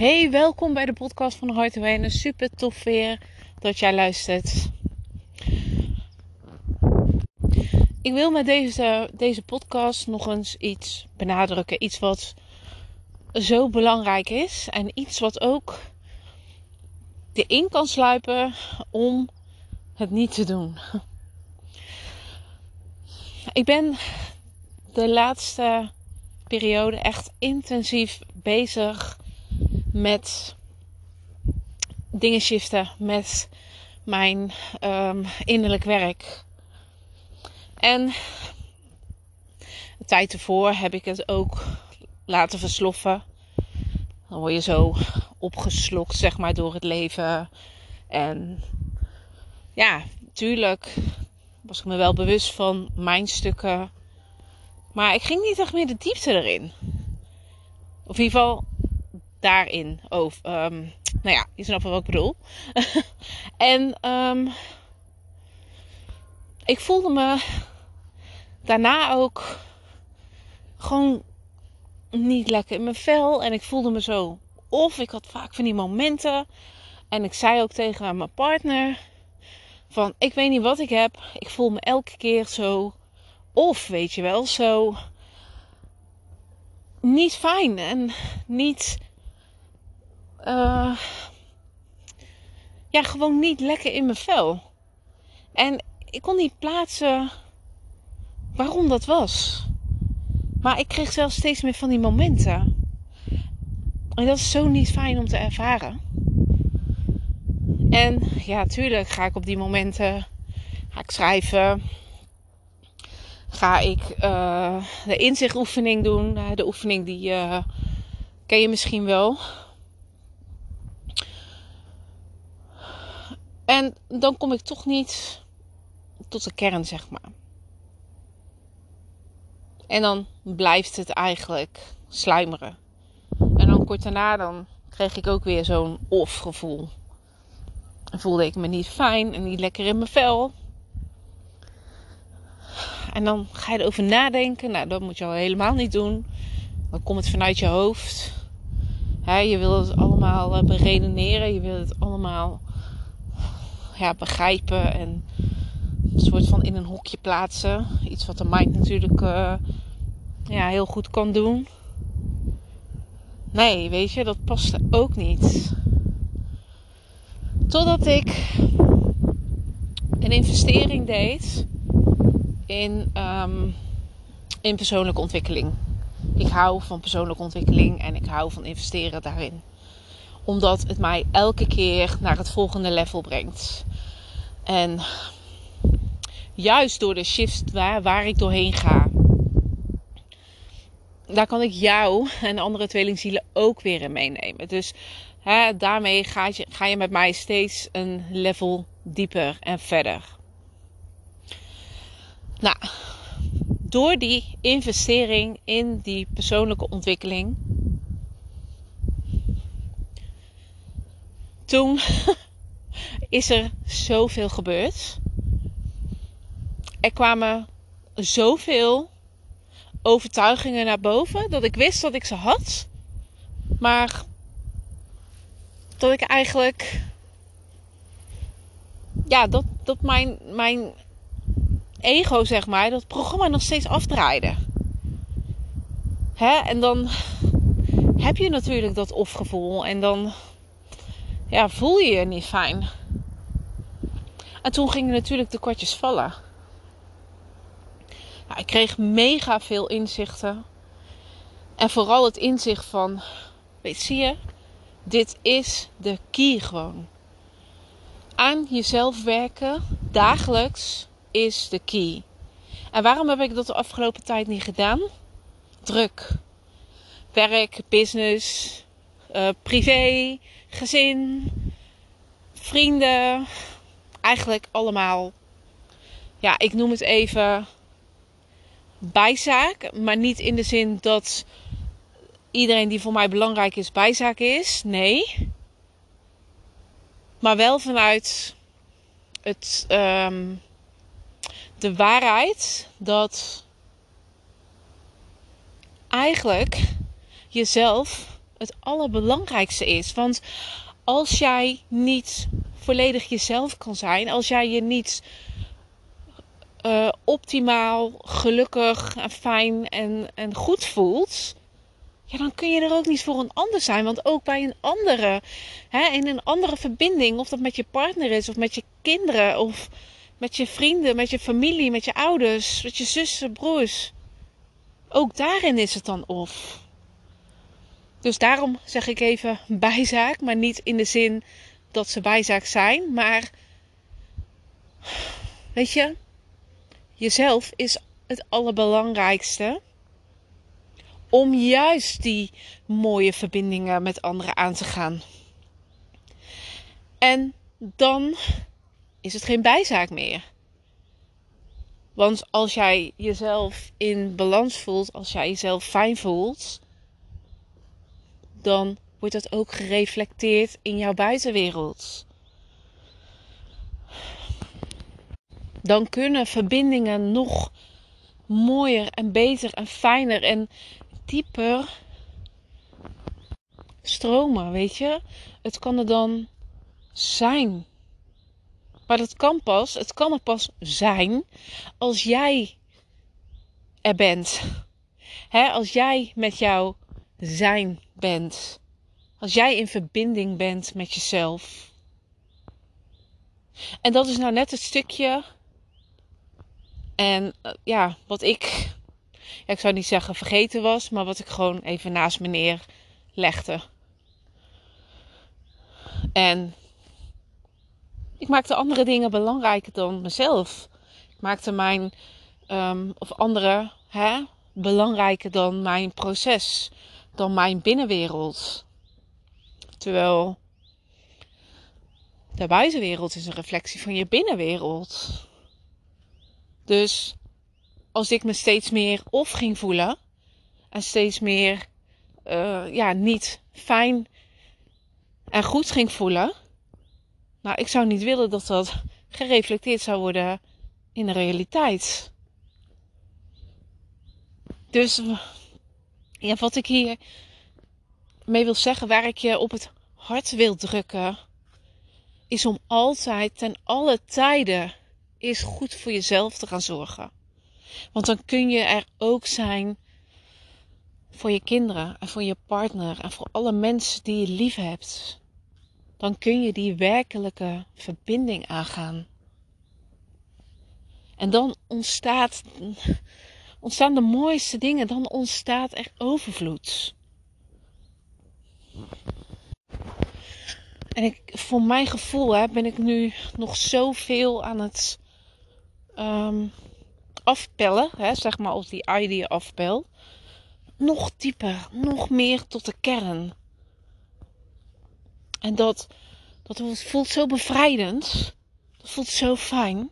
Hey, welkom bij de podcast van Hart en Wijnen. Super tof weer dat jij luistert. Ik wil met deze, deze podcast nog eens iets benadrukken. Iets wat zo belangrijk is. En iets wat ook erin kan sluipen om het niet te doen. Ik ben de laatste periode echt intensief bezig met dingen shiften, met mijn um, innerlijk werk. En de tijd ervoor heb ik het ook laten versloffen. Dan word je zo opgeslokt, zeg maar, door het leven. En ja, natuurlijk was ik me wel bewust van mijn stukken. Maar ik ging niet echt meer de diepte erin. Of in ieder geval daarin. Over, um, nou ja, je snapt wel wat ik bedoel. en um, ik voelde me daarna ook gewoon niet lekker in mijn vel. En ik voelde me zo of. Ik had vaak van die momenten. En ik zei ook tegen mijn partner: van ik weet niet wat ik heb. Ik voel me elke keer zo of, weet je wel, zo niet fijn en niet. Uh, ja, gewoon niet lekker in mijn vel. En ik kon niet plaatsen waarom dat was. Maar ik kreeg zelfs steeds meer van die momenten. En dat is zo niet fijn om te ervaren. En ja, tuurlijk ga ik op die momenten ga ik schrijven. Ga ik uh, de inzichtoefening doen. Uh, de oefening die uh, ken je misschien wel. En dan kom ik toch niet tot de kern, zeg maar. En dan blijft het eigenlijk sluimeren. En dan kort daarna dan kreeg ik ook weer zo'n of gevoel. En voelde ik me niet fijn en niet lekker in mijn vel. En dan ga je erover nadenken. Nou, dat moet je al helemaal niet doen. Dan komt het vanuit je hoofd. je wil het allemaal uh, beredeneren. Je wil het allemaal ja, begrijpen. En een soort van in een hokje plaatsen. Iets wat de mind natuurlijk uh, ja, heel goed kan doen. Nee, weet je, dat past ook niet. Totdat ik een investering deed in, um, in persoonlijke ontwikkeling. Ik hou van persoonlijke ontwikkeling en ik hou van investeren daarin. Omdat het mij elke keer naar het volgende level brengt. En juist door de shift waar, waar ik doorheen ga, daar kan ik jou en andere tweelingzielen ook weer in meenemen. Dus hè, daarmee ga je, ga je met mij steeds een level dieper en verder. Nou, door die investering in die persoonlijke ontwikkeling. Toen is er zoveel gebeurd. Er kwamen zoveel overtuigingen naar boven dat ik wist dat ik ze had. Maar dat ik eigenlijk. Ja, dat, dat mijn, mijn ego, zeg maar, dat programma nog steeds afdraaide. Hè? En dan heb je natuurlijk dat of-gevoel. En dan ja, voel je je niet fijn. En toen gingen natuurlijk de kortjes vallen. ik kreeg mega veel inzichten. En vooral het inzicht van, weet zie je, dit is de key gewoon. Aan jezelf werken, dagelijks, is de key. En waarom heb ik dat de afgelopen tijd niet gedaan? Druk. Werk, business, uh, privé, gezin, vrienden. Eigenlijk allemaal, ja, ik noem het even bijzaak. Maar niet in de zin dat iedereen die voor mij belangrijk is bijzaak is. Nee. Maar wel vanuit het um, de waarheid dat eigenlijk jezelf het allerbelangrijkste is. Want als jij niet volledig jezelf kan zijn, als jij je niet uh, optimaal, gelukkig en fijn en, en goed voelt, ja, dan kun je er ook niet voor een ander zijn. Want ook bij een andere, hè, in een andere verbinding, of dat met je partner is, of met je kinderen, of met je vrienden, met je familie, met je ouders, met je zussen, broers. Ook daarin is het dan of. Dus daarom zeg ik even bijzaak, maar niet in de zin dat ze bijzaak zijn, maar weet je, jezelf is het allerbelangrijkste om juist die mooie verbindingen met anderen aan te gaan. En dan is het geen bijzaak meer. Want als jij jezelf in balans voelt, als jij jezelf fijn voelt, dan wordt dat ook gereflecteerd in jouw buitenwereld. Dan kunnen verbindingen nog mooier en beter en fijner en dieper stromen, weet je? Het kan er dan zijn. Maar dat kan pas, het kan er pas zijn als jij er bent. als jij met jouw zijn bent. Als jij in verbinding bent met jezelf. En dat is nou net het stukje. En eh, ja, wat ik, ik zou niet zeggen vergeten was, maar wat ik gewoon even naast me neerlegde. En ik maakte andere dingen belangrijker dan mezelf. Ik maakte mijn, um, of andere, hè, belangrijker dan mijn proces, dan mijn binnenwereld. Terwijl de buitenwereld is een reflectie van je binnenwereld. Dus als ik me steeds meer of ging voelen en steeds meer uh, ja, niet fijn en goed ging voelen, nou, ik zou niet willen dat dat gereflecteerd zou worden in de realiteit. Dus ja, wat ik hier mee wil zeggen, waar ik je op het hart wil drukken, is om altijd ten alle tijden is goed voor jezelf te gaan zorgen. Want dan kun je er ook zijn voor je kinderen en voor je partner en voor alle mensen die je lief hebt dan kun je die werkelijke verbinding aangaan. En dan ontstaat, ontstaan de mooiste dingen, dan ontstaat er overvloed. En ik, voor mijn gevoel hè, ben ik nu nog zoveel aan het um, afpellen, hè, zeg maar op die idea afpel. Nog dieper, nog meer tot de kern. En dat, dat voelt zo bevrijdend. Dat voelt zo fijn.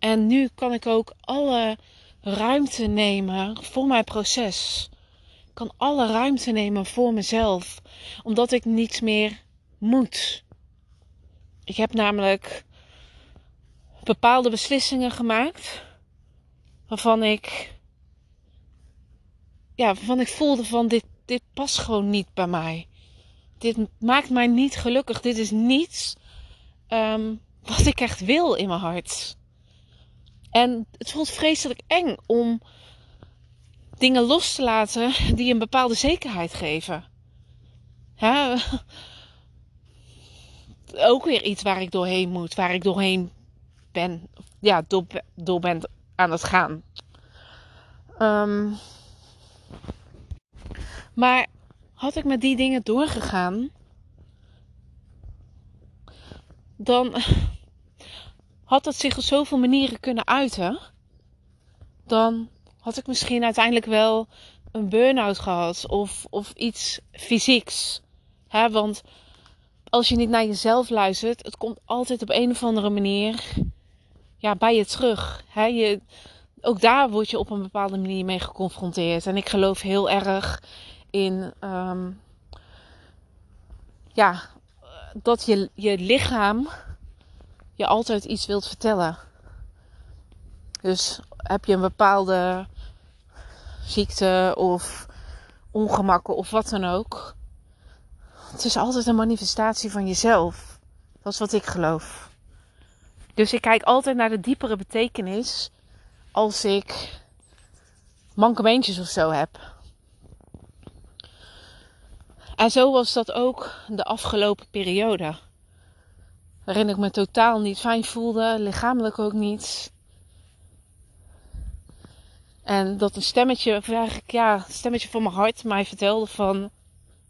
En nu kan ik ook alle ruimte nemen voor mijn proces. Ik kan alle ruimte nemen voor mezelf. Omdat ik niets meer moet. Ik heb namelijk bepaalde beslissingen gemaakt. Waarvan ik. Ja, waarvan ik voelde van dit, dit past gewoon niet bij mij dit maakt mij niet gelukkig. Dit is niets ehm, wat ik echt wil in mijn hart. En het voelt vreselijk eng om dingen los te laten die een bepaalde zekerheid geven. Ook weer iets waar ik doorheen moet, waar ik doorheen ben, ja, door, door ben aan het gaan. Um, maar had ik met die dingen doorgegaan, dan had het zich op zoveel manieren kunnen uiten. Dan had ik misschien uiteindelijk wel een burn-out gehad of, of iets fysieks. Want als je niet naar jezelf luistert, het komt altijd op een of andere manier ja, bij je terug. Je, ook daar word je op een bepaalde manier mee geconfronteerd. En ik geloof heel erg in um, ja, dat je, je lichaam je altijd iets wilt vertellen. Dus heb je een bepaalde ziekte of, ongemakken of wat dan ook. Het is altijd een manifestatie van jezelf. Dat is wat ik geloof. Dus ik kijk altijd naar de diepere betekenis als ik mankementjes of zo heb. En zo was dat ook de afgelopen periode. Waarin ik me totaal niet fijn voelde, lichamelijk ook niet. En dat een stemmetje, of eigenlijk ja, een stemmetje van mijn hart mij vertelde van...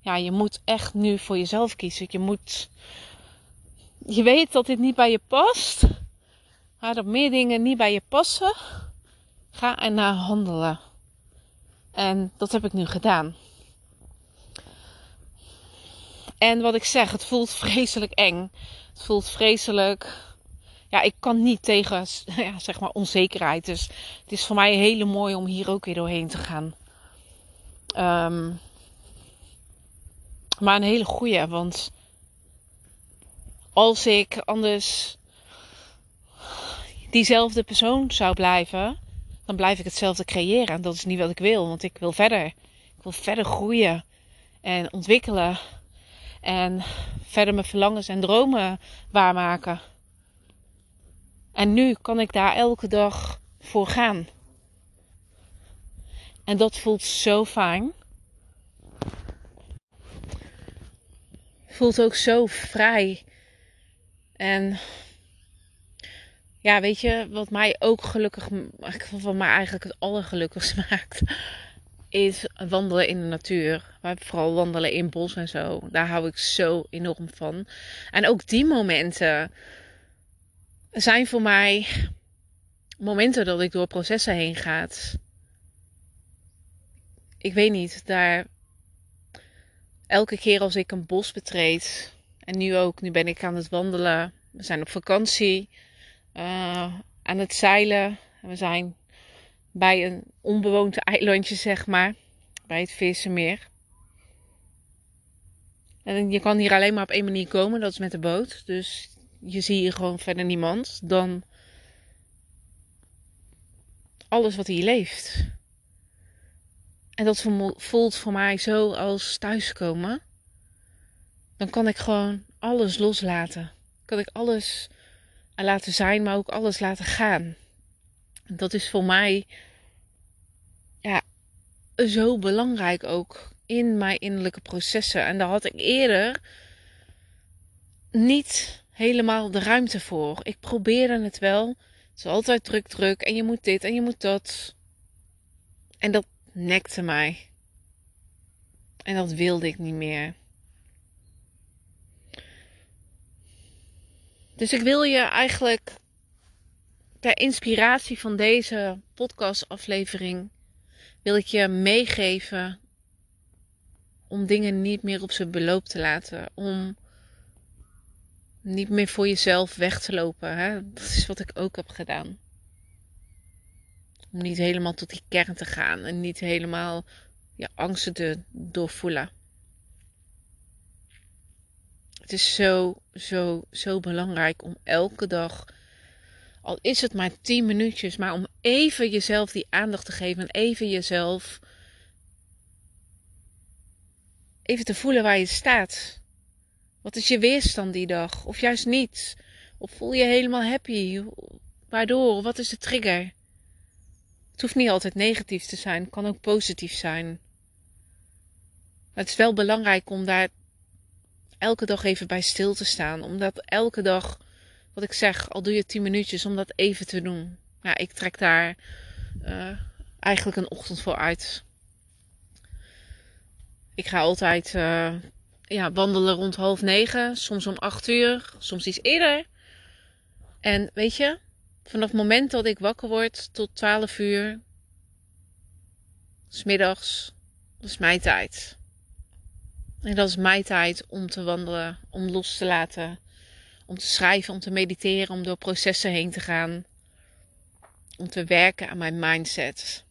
Ja, je moet echt nu voor jezelf kiezen. Je moet... Je weet dat dit niet bij je past. Maar dat meer dingen niet bij je passen. Ga ernaar handelen. En dat heb ik nu gedaan. En wat ik zeg, het voelt vreselijk eng. Het voelt vreselijk. Ja, ik kan niet tegen ja, zeg maar onzekerheid. Dus het is voor mij hele mooi om hier ook weer doorheen te gaan. Um, maar een hele goede, want als ik anders diezelfde persoon zou blijven, dan blijf ik hetzelfde creëren. En dat is niet wat ik wil, want ik wil verder. Ik wil verder groeien en ontwikkelen. En verder mijn verlangens en dromen waarmaken. En nu kan ik daar elke dag voor gaan. En dat voelt zo fijn. Voelt ook zo vrij. En ja, weet je, wat mij ook gelukkig, van mij eigenlijk het allergelukkigste maakt, is wandelen in de natuur. Maar vooral wandelen in bos en zo. Daar hou ik zo enorm van. En ook die momenten zijn voor mij momenten dat ik door processen heen ga. Ik weet niet, daar elke keer als ik een bos betreed, en nu ook, nu ben ik aan het wandelen. We zijn op vakantie, uh, aan het zeilen. We zijn bij een onbewoond eilandje, zeg maar, bij het Vissenmeer. En je kan hier alleen maar op één manier komen, dat is met de boot. Dus je ziet hier gewoon verder niemand dan alles wat hier leeft. En dat voelt voor mij zo als thuiskomen. Dan kan ik gewoon alles loslaten. Kan ik alles laten zijn, maar ook alles laten gaan. Dat is voor mij ja, zo belangrijk ook in mijn innerlijke processen. En daar had ik eerder niet helemaal de ruimte voor. Ik probeerde het wel. Het is altijd druk, druk. En je moet dit en je moet dat. En dat nekte mij. En dat wilde ik niet meer. Dus ik wil je eigenlijk ter inspiratie van deze podcastaflevering wil ik je meegeven om dingen niet meer op zijn beloop te laten. Om niet meer voor jezelf weg te lopen. Hè? Dat is wat ik ook heb gedaan. Om niet helemaal tot die kern te gaan en niet helemaal je angsten te doorvoelen. Het is zo, zo, zo belangrijk om elke dag, al is het maar 10 minuutjes, maar om even jezelf die aandacht te geven en even jezelf even te voelen waar je staat. Wat is je weerstand die dag? Of juist niet? Of voel je helemaal happy? Waardoor? Wat is de trigger? Het hoeft niet altijd negatief te zijn, het kan ook positief zijn. Het is wel belangrijk om daar elke dag even bij stil te staan. Omdat elke dag, wat ik zeg, al doe je 10 minuutjes om dat even te doen. Ja, ik trek daar uh, eigenlijk een ochtend voor uit. Ik ga altijd uh, ja, wandelen rond half negen, soms om acht uur, soms iets eerder. En weet je, vanaf het moment dat ik wakker word tot 12 uur, smiddags, dat is mijn tijd. En dat is mijn tijd om te wandelen, om los te laten, om te schrijven, om te mediteren, om door processen heen te gaan, om te werken aan mijn mindset.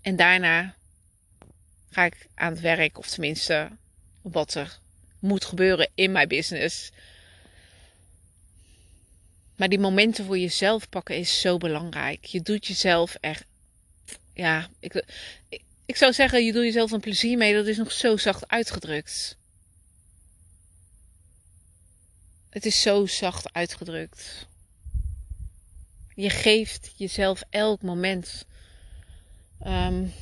En daarna ga ik aan het werk, of tenminste wat er moet gebeuren in mijn business. Maar die momenten voor jezelf pakken is zo belangrijk. Je doet jezelf echt. Ja, ik, ik zou zeggen, je doet jezelf een plezier mee. Dat is nog zo zacht uitgedrukt. Het is zo zacht uitgedrukt. Je geeft jezelf elk moment um,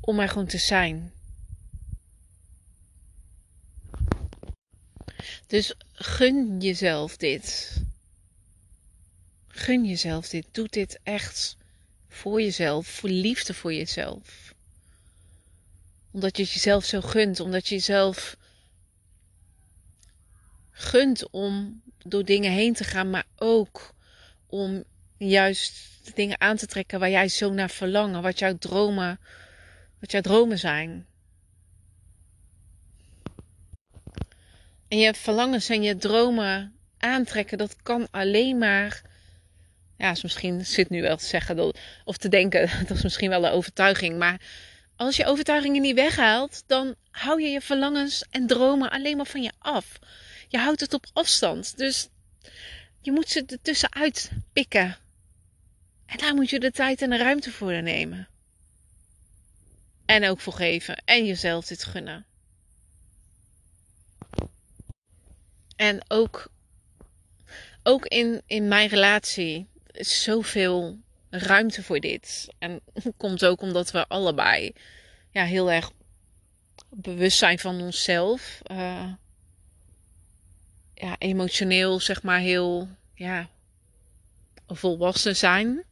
om er gewoon te zijn. Dus gun jezelf dit. Gun jezelf dit. Doe dit echt voor jezelf, voor liefde voor jezelf. Omdat je het jezelf zo gunt, omdat je jezelf gunt om door dingen heen te gaan, maar ook om juist de dingen aan te trekken waar jij zo naar verlangt, wat jouw dromen, wat jouw dromen zijn. En je verlangens en je dromen aantrekken, dat kan alleen maar. Ja, is misschien zit nu wel te zeggen of te denken, dat is misschien wel een overtuiging. Maar als je overtuigingen niet weghaalt, dan hou je je verlangens en dromen alleen maar van je af. Je houdt het op afstand. Dus je moet ze ertussenuit pikken. En daar moet je de tijd en de ruimte voor nemen. En ook voor geven. En jezelf dit gunnen. En ook, ook in, in mijn relatie is zoveel ruimte voor dit. En komt ook omdat we allebei ja, heel erg bewust zijn van onszelf. Uh, ja, emotioneel zeg maar heel ja, volwassen zijn.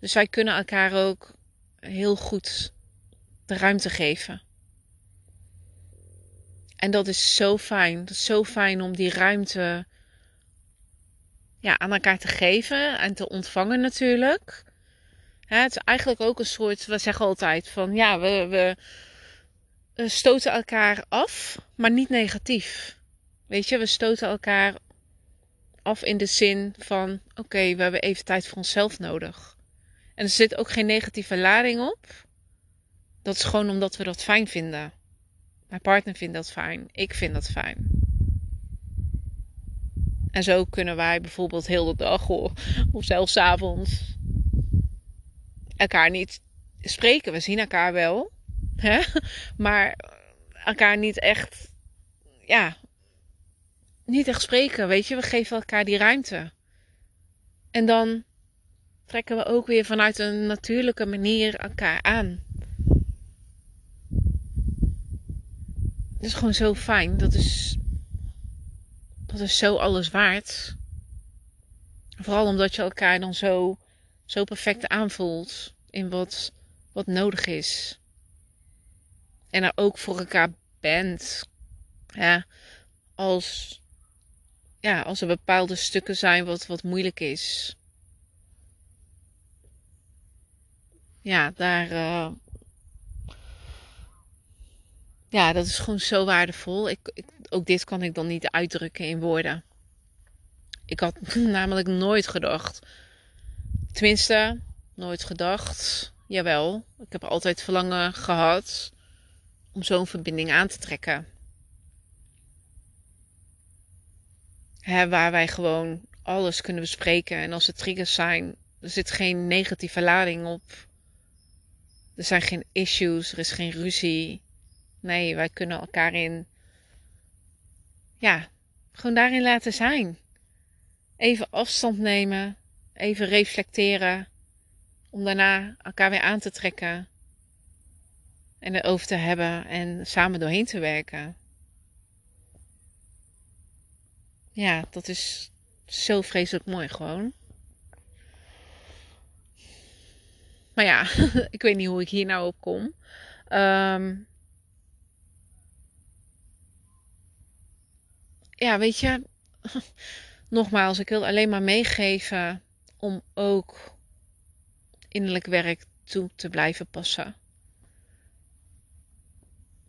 Dus wij kunnen elkaar ook heel goed de ruimte geven. En dat is zo fijn. Dat is zo fijn om die ruimte ja, aan elkaar te geven en te ontvangen natuurlijk. het is eigenlijk ook een soort, we zeggen altijd van ja, we, we stoten elkaar af, maar niet negatief. Weet je, we stoten elkaar af in de zin van: oké, we hebben even tijd voor onszelf nodig. En er zit ook geen negatieve lading op. Dat is gewoon omdat we dat fijn vinden. Mijn partner vindt dat fijn. Ik vind dat fijn. En zo kunnen wij bijvoorbeeld heel de dag of zelfs avonds elkaar niet spreken. We zien elkaar wel, hè? maar elkaar niet echt, ja, niet echt spreken. Weet je, we geven elkaar die ruimte. En dan trekken we ook weer vanuit een natuurlijke manier elkaar aan. Dat is gewoon zo fijn. Dat is, dat is zo alles waard. Vooral omdat je elkaar dan zo, zo perfect aanvoelt in wat, wat nodig is. En er ook voor elkaar bent. Ja, als, ja, als er bepaalde stukken zijn wat, wat moeilijk is. Ja, daar, uh, ja, dat is gewoon zo waardevol. Ik, ik, ook dit kan ik dan niet uitdrukken in woorden. Ik had namelijk nooit gedacht. Tenminste, nooit gedacht. Jawel, ik heb altijd verlangen gehad om zo'n verbinding aan te trekken. Hè, waar wij gewoon alles kunnen bespreken. En als er triggers zijn, er zit geen negatieve lading op. Er zijn geen issues, er is geen ruzie. Nee, wij kunnen elkaar in. Ja, gewoon daarin laten zijn. Even afstand nemen. Even reflecteren. Om daarna elkaar weer aan te trekken. En erover te hebben en samen doorheen te werken. Ja, dat is zo vreselijk mooi gewoon. Maar ja, ik weet niet hoe ik hier nou op kom. Um, ja, weet je, nogmaals, ik wil alleen maar meegeven om ook innerlijk werk toe te blijven passen.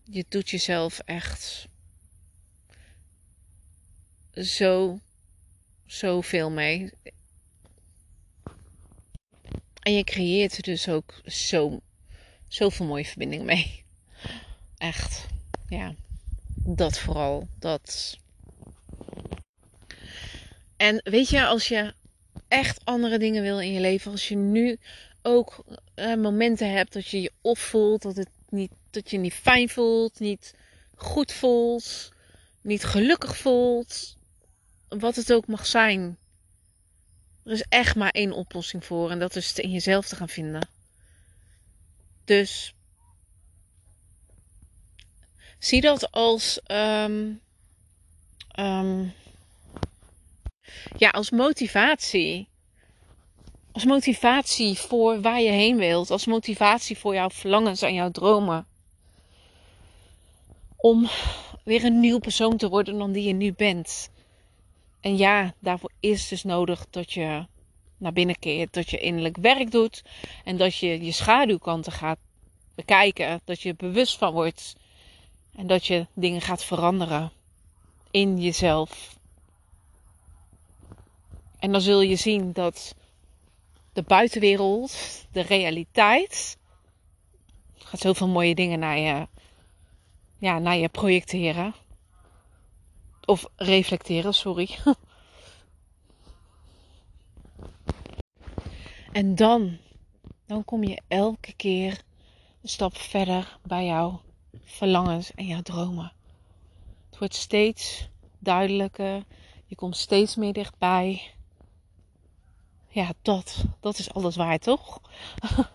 Je doet jezelf echt zo, zoveel mee. En je creëert er dus ook zo, zoveel mooie verbinding mee. Echt, ja. Dat vooral. Dat en weet je, als je echt andere dingen wil in je leven, als je nu ook uh, momenten hebt dat je je opvoelt, dat, het niet, dat je niet fijn voelt, niet goed voelt, niet gelukkig voelt. Wat het ook mag zijn. Er is echt maar één oplossing voor en dat is het in jezelf te gaan vinden. Dus zie dat als, um, um, ja, als motivatie. Als motivatie voor waar je heen wilt. Als motivatie voor jouw verlangens en jouw dromen. Om weer een nieuw persoon te worden dan die je nu bent. En ja, daarvoor is dus nodig dat je naar binnen keert. Dat je innerlijk werk doet. En dat je je schaduwkanten gaat bekijken. Dat je bewust van wordt. En dat je dingen gaat veranderen. In jezelf. En dan zul je zien dat de buitenwereld, de realiteit, gaat zoveel mooie dingen naar je, ja, naar je projecteren. Of reflecteren, sorry. En dan, dan kom je elke keer een stap verder bij jouw verlangens en jouw dromen. Het wordt steeds duidelijker. Je komt steeds meer dichtbij. Ja, dat, dat is alles waar, toch?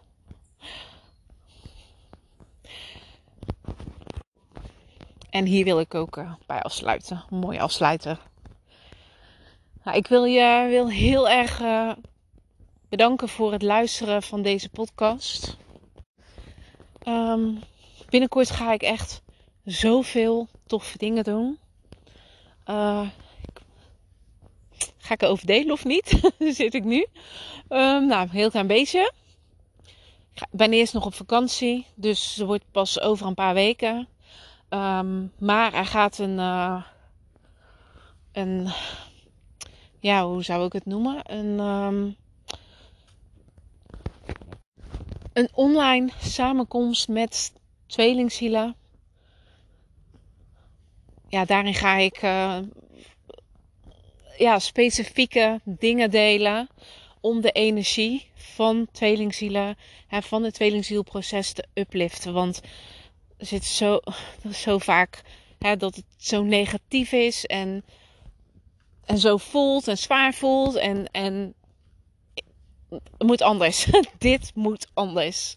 en hier wil ik ook uh, bij afsluiten. Mooi afsluiten. Nou, ik wil je wil heel erg uh, bedanken voor het luisteren van deze podcast. Um, binnenkort ga ik echt zoveel toffe dingen doen. Uh, ga ik erover delen of niet? Zit ik nu. Um, nou, heel klein beetje. Ik ben eerst nog op vakantie, dus ze wordt pas over een paar weken. Um, maar er gaat een, uh, een, ja, hoe zou ik het noemen? Een, um, een online samenkomst met tweelingzielen. Ja, daarin ga ik uh, ja, specifieke dingen delen om de energie van tweelingzielen en van het tweelingzielproces te upliften. Want zit zo, zo vaak hè, dat het zo negatief is en, en zo voelt en zwaar voelt en, en het moet anders. Dit moet anders.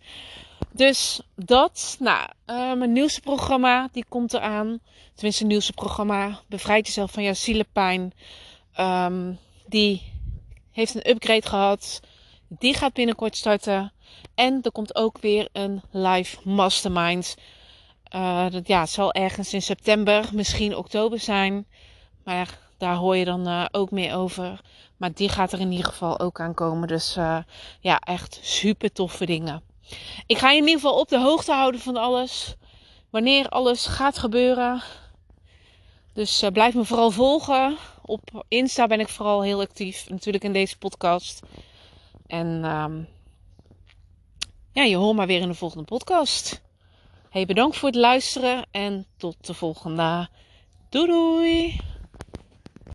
Dus dat, nou, uh, mijn nieuwste programma, die komt eraan. Tenminste, het nieuwste programma, Bevrijd jezelf van jouw zielenpijn. Um, die heeft een upgrade gehad. Die gaat binnenkort starten. En er komt ook weer een live mastermind. Uh, dat, ja, het zal ergens in september, misschien oktober zijn. Maar daar hoor je dan uh, ook meer over. Maar die gaat er in ieder geval ook aankomen. Dus uh, ja, echt super toffe dingen. Ik ga je in ieder geval op de hoogte houden van alles. Wanneer alles gaat gebeuren. Dus blijf me vooral volgen. Op Insta ben ik vooral heel actief. Natuurlijk in deze podcast. En um, ja, je hoort maar weer in de volgende podcast. Hey, bedankt voor het luisteren en tot de volgende. Doei doei!